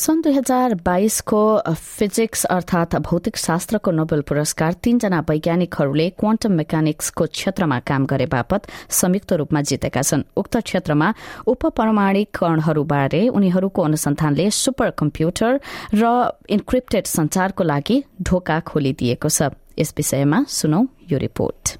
सन् दुई हजार बाइसको फिजिक्स अर्थात भौतिक शास्त्रको नोबेल पुरस्कार तीनजना वैज्ञानिकहरूले क्वान्टम मेकानिक्सको क्षेत्रमा काम गरे बापत संयुक्त रूपमा जितेका छन्। उक्त क्षेत्रमा उपपरमाणिक कणहरूबारे उनीहरूको अनुसन्धानले सुपर कम्प्युटर र इन्क्रिप्टेड संचारको लागि ढोका खोलिदिएको छ। यस विषयमा सुनौ यो रिपोर्ट।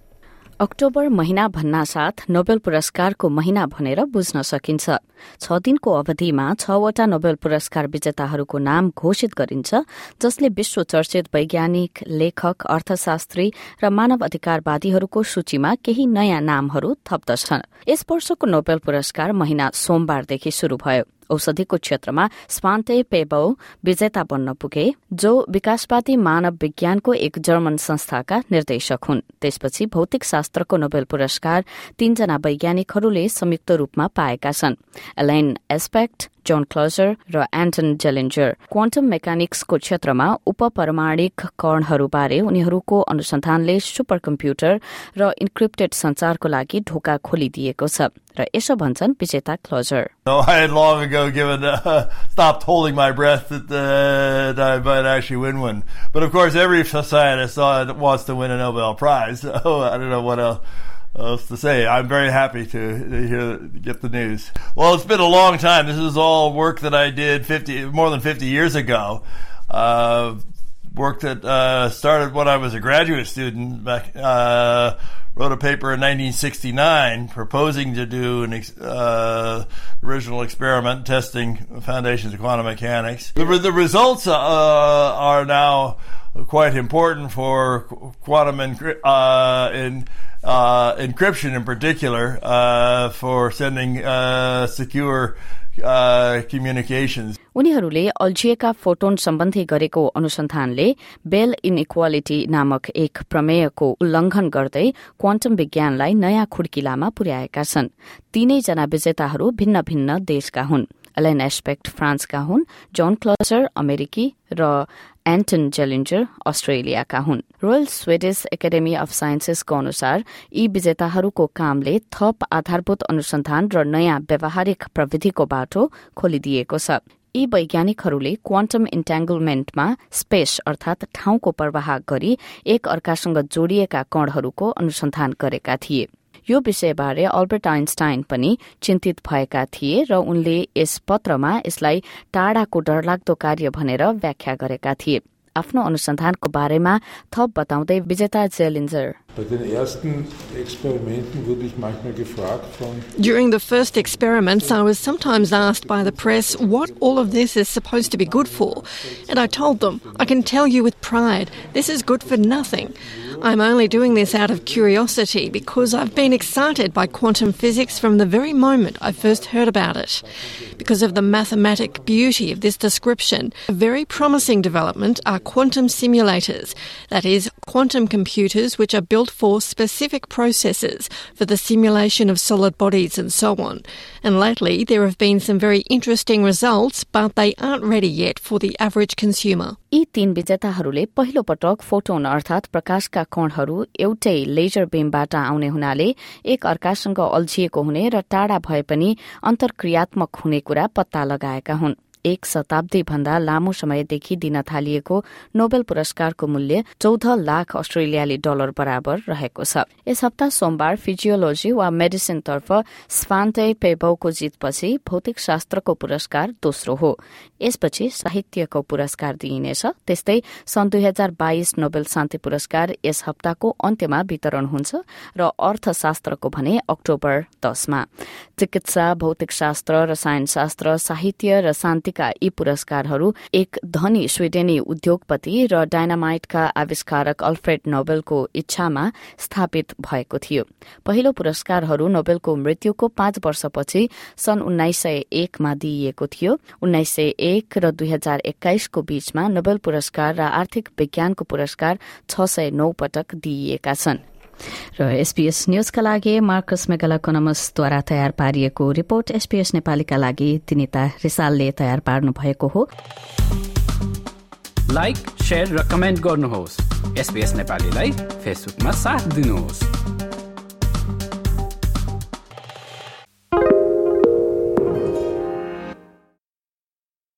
अक्टोबर महिना भन्नासाथ नोबेल पुरस्कारको महिना भनेर बुझ्न सकिन्छ। छ दिनको अवधिमा छवटा नोबेल पुरस्कार विजेताहरूको नाम घोषित गरिन्छ जसले विश्व चर्चित वैज्ञानिक लेखक अर्थशास्त्री र मानव अधिकारवादीहरूको सूचीमा केही नयाँ नामहरू थप्दछन्। यस वर्षको नोबेल पुरस्कार महिना सोमबारदेखि शुरू भयो। औषधिको क्षेत्रमा स्वान्ते पेबौ विजेता बन्न पुगे जो विकासवादी मानव विज्ञानको एक जर्मन संस्थाका निर्देशक हुन्। त्यसपछि भौतिक शास्त्रको नोबेल पुरस्कार तीनजना वैज्ञानिकहरूले संयुक्त रूपमा पाएका छन्। एलाइन एस्पेक्ट जोन क्लोजर र एन्टन जेलेन्जर क्वान्टम मेकानिक्सको क्षेत्रमा उपपरमाणिक कणहरूबारे उनीहरूको अनुसन्धानले सुपर कम्प्युटर र इन्क्रिप्टेड संचारको लागि ढोका खोलिदिएको छ र यसो भन्छन् विजेता uh, uh, one. But of course, every scientist wants to win a Nobel Prize. So I don't know what else else to say. I'm very happy to, hear get the news. Well, it's been a long time. This is all work that I did 50 more than 50 years ago. Uh, work that uh, started when I was a graduate student. Back, uh, wrote a paper in 1969 proposing to do an ex- uh, original experiment testing foundations of quantum mechanics. The, the results uh, are now quite important for quantum and uh, in uh, encryption in particular uh, for sending uh, secure uh, communications. उनीहरूले अल्झिएका photon सम्बन्धी गरेको अनुसन्धानले बेल inequality नामक एक प्रमेयको उल्लंघन गर्दै quantum विज्ञानलाई नयाँ खुड्किलामा पुर्याएका छन् तीनैजना विजेताहरू भिन्न भिन्न देशका हुन् एलेन एस्पेक्ट फ्रान्सका हुन् जोन क्लसर अमेरिकी र एन्टन जेलिन्जर अस्ट्रेलियाका हुन्। रोयल स्वेडिस एकाडेमी अफ साइन्सेसको अनुसार यी विजेताहरूको कामले थप आधारभूत अनुसन्धान र नयाँ व्यावहारिक प्रविधिको बाटो खोलिदिएको छ। यी वैज्ञानिकहरूले क्वान्टम इन्ट्याङ्गलमेन्टमा स्पेस अर्थात ठाउँको प्रवाह गरी एक अर्कासँग जोडिएका कणहरूको अनुसन्धान गरेका थिए। यो विषयबारे अल्बर्ट आइन्स्टाइन पनि चिन्तित भएका थिए र उनले यस पत्रमा यसलाई टाढाको डरलाग्दो कार्य भनेर व्याख्या गरेका थिए आफ्नो अनुसन्धानको बारेमा थप बताउँदै विजेता जेलिन्जर During the first experiments, I was sometimes asked by the press what all of this is supposed to be good for. And I told them, I can tell you with pride, this is good for nothing. I'm only doing this out of curiosity because I've been excited by quantum physics from the very moment I first heard about it. Because of the mathematic beauty of this description, a very promising development are quantum simulators, that is, quantum computers which are built for specific processes for the simulation of solid bodies and so on. And lately, there have been some very interesting results, but they aren't ready yet for the average consumer. यी तीन विजेताहरूले पहिलो पटक photon अर्थात प्रकाशका कणहरू एउटै laser बीमबाट आउने हुनाले एक अर्कासँग अल्झिएको हुने र टाढा भए पनि अन्तर्क्रियात्मक हुने कुरा पत्ता लगाएका हुन् एक शताब्दी भन्दा लामो समयदेखि दिन थालिएको नोबेल पुरस्कारको मूल्य चौध लाख अस्ट्रेलियाली डलर बराबर रहेको छ। यस हप्ता सोमबार फिजियोलोजी वा मेडिसिनतर्फ स्फान्ते पेबौको जितपछि भौतिक शास्त्रको पुरस्कार दोस्रो हो। यसपछि साहित्यको पुरस्कार दिइनेछ। त्यस्तै सन् दुई हजार बाइस नोबेल शान्ति पुरस्कार यस हप्ताको अन्त्यमा वितरण हुन्छ र अर्थशास्त्रको भने अक्टोबर दसमा। चिकित्सा भौतिक शास्त्र रसायन शास्त्र साहित्य र शान्ति शान्तिका यी पुरस्कारहरू एक धनी स्विडेनी उद्योगपति र डायनामाइटका आविष्कारक अल्फ्रेड नोबेलको इच्छामा स्थापित भएको थियो। पहिलो पुरस्कारहरू नोबेलको मृत्युको पाँच वर्षपछि सन् उन्नाइस सय एकमा दिइएको थियो। उन्नाइस सय एक र दुई हजार एक्काइसको बीचमा नोबेल पुरस्कार र आर्थिक विज्ञानको पुरस्कार छ सय नौ पटक दिइएका छन्। र एसपीएस न्यूजका लागि मार्कस मेगला कोनमसद्वारा तयार पारिएको रिपोर्ट एसपीएस नेपालीका लागि तिनिता रिसालले तयार पार्नु भएको हो। लाइक र कमेन्ट गर्नुहोस्। नेपालीलाई फेसबुकमा साथ दिनुहोस्।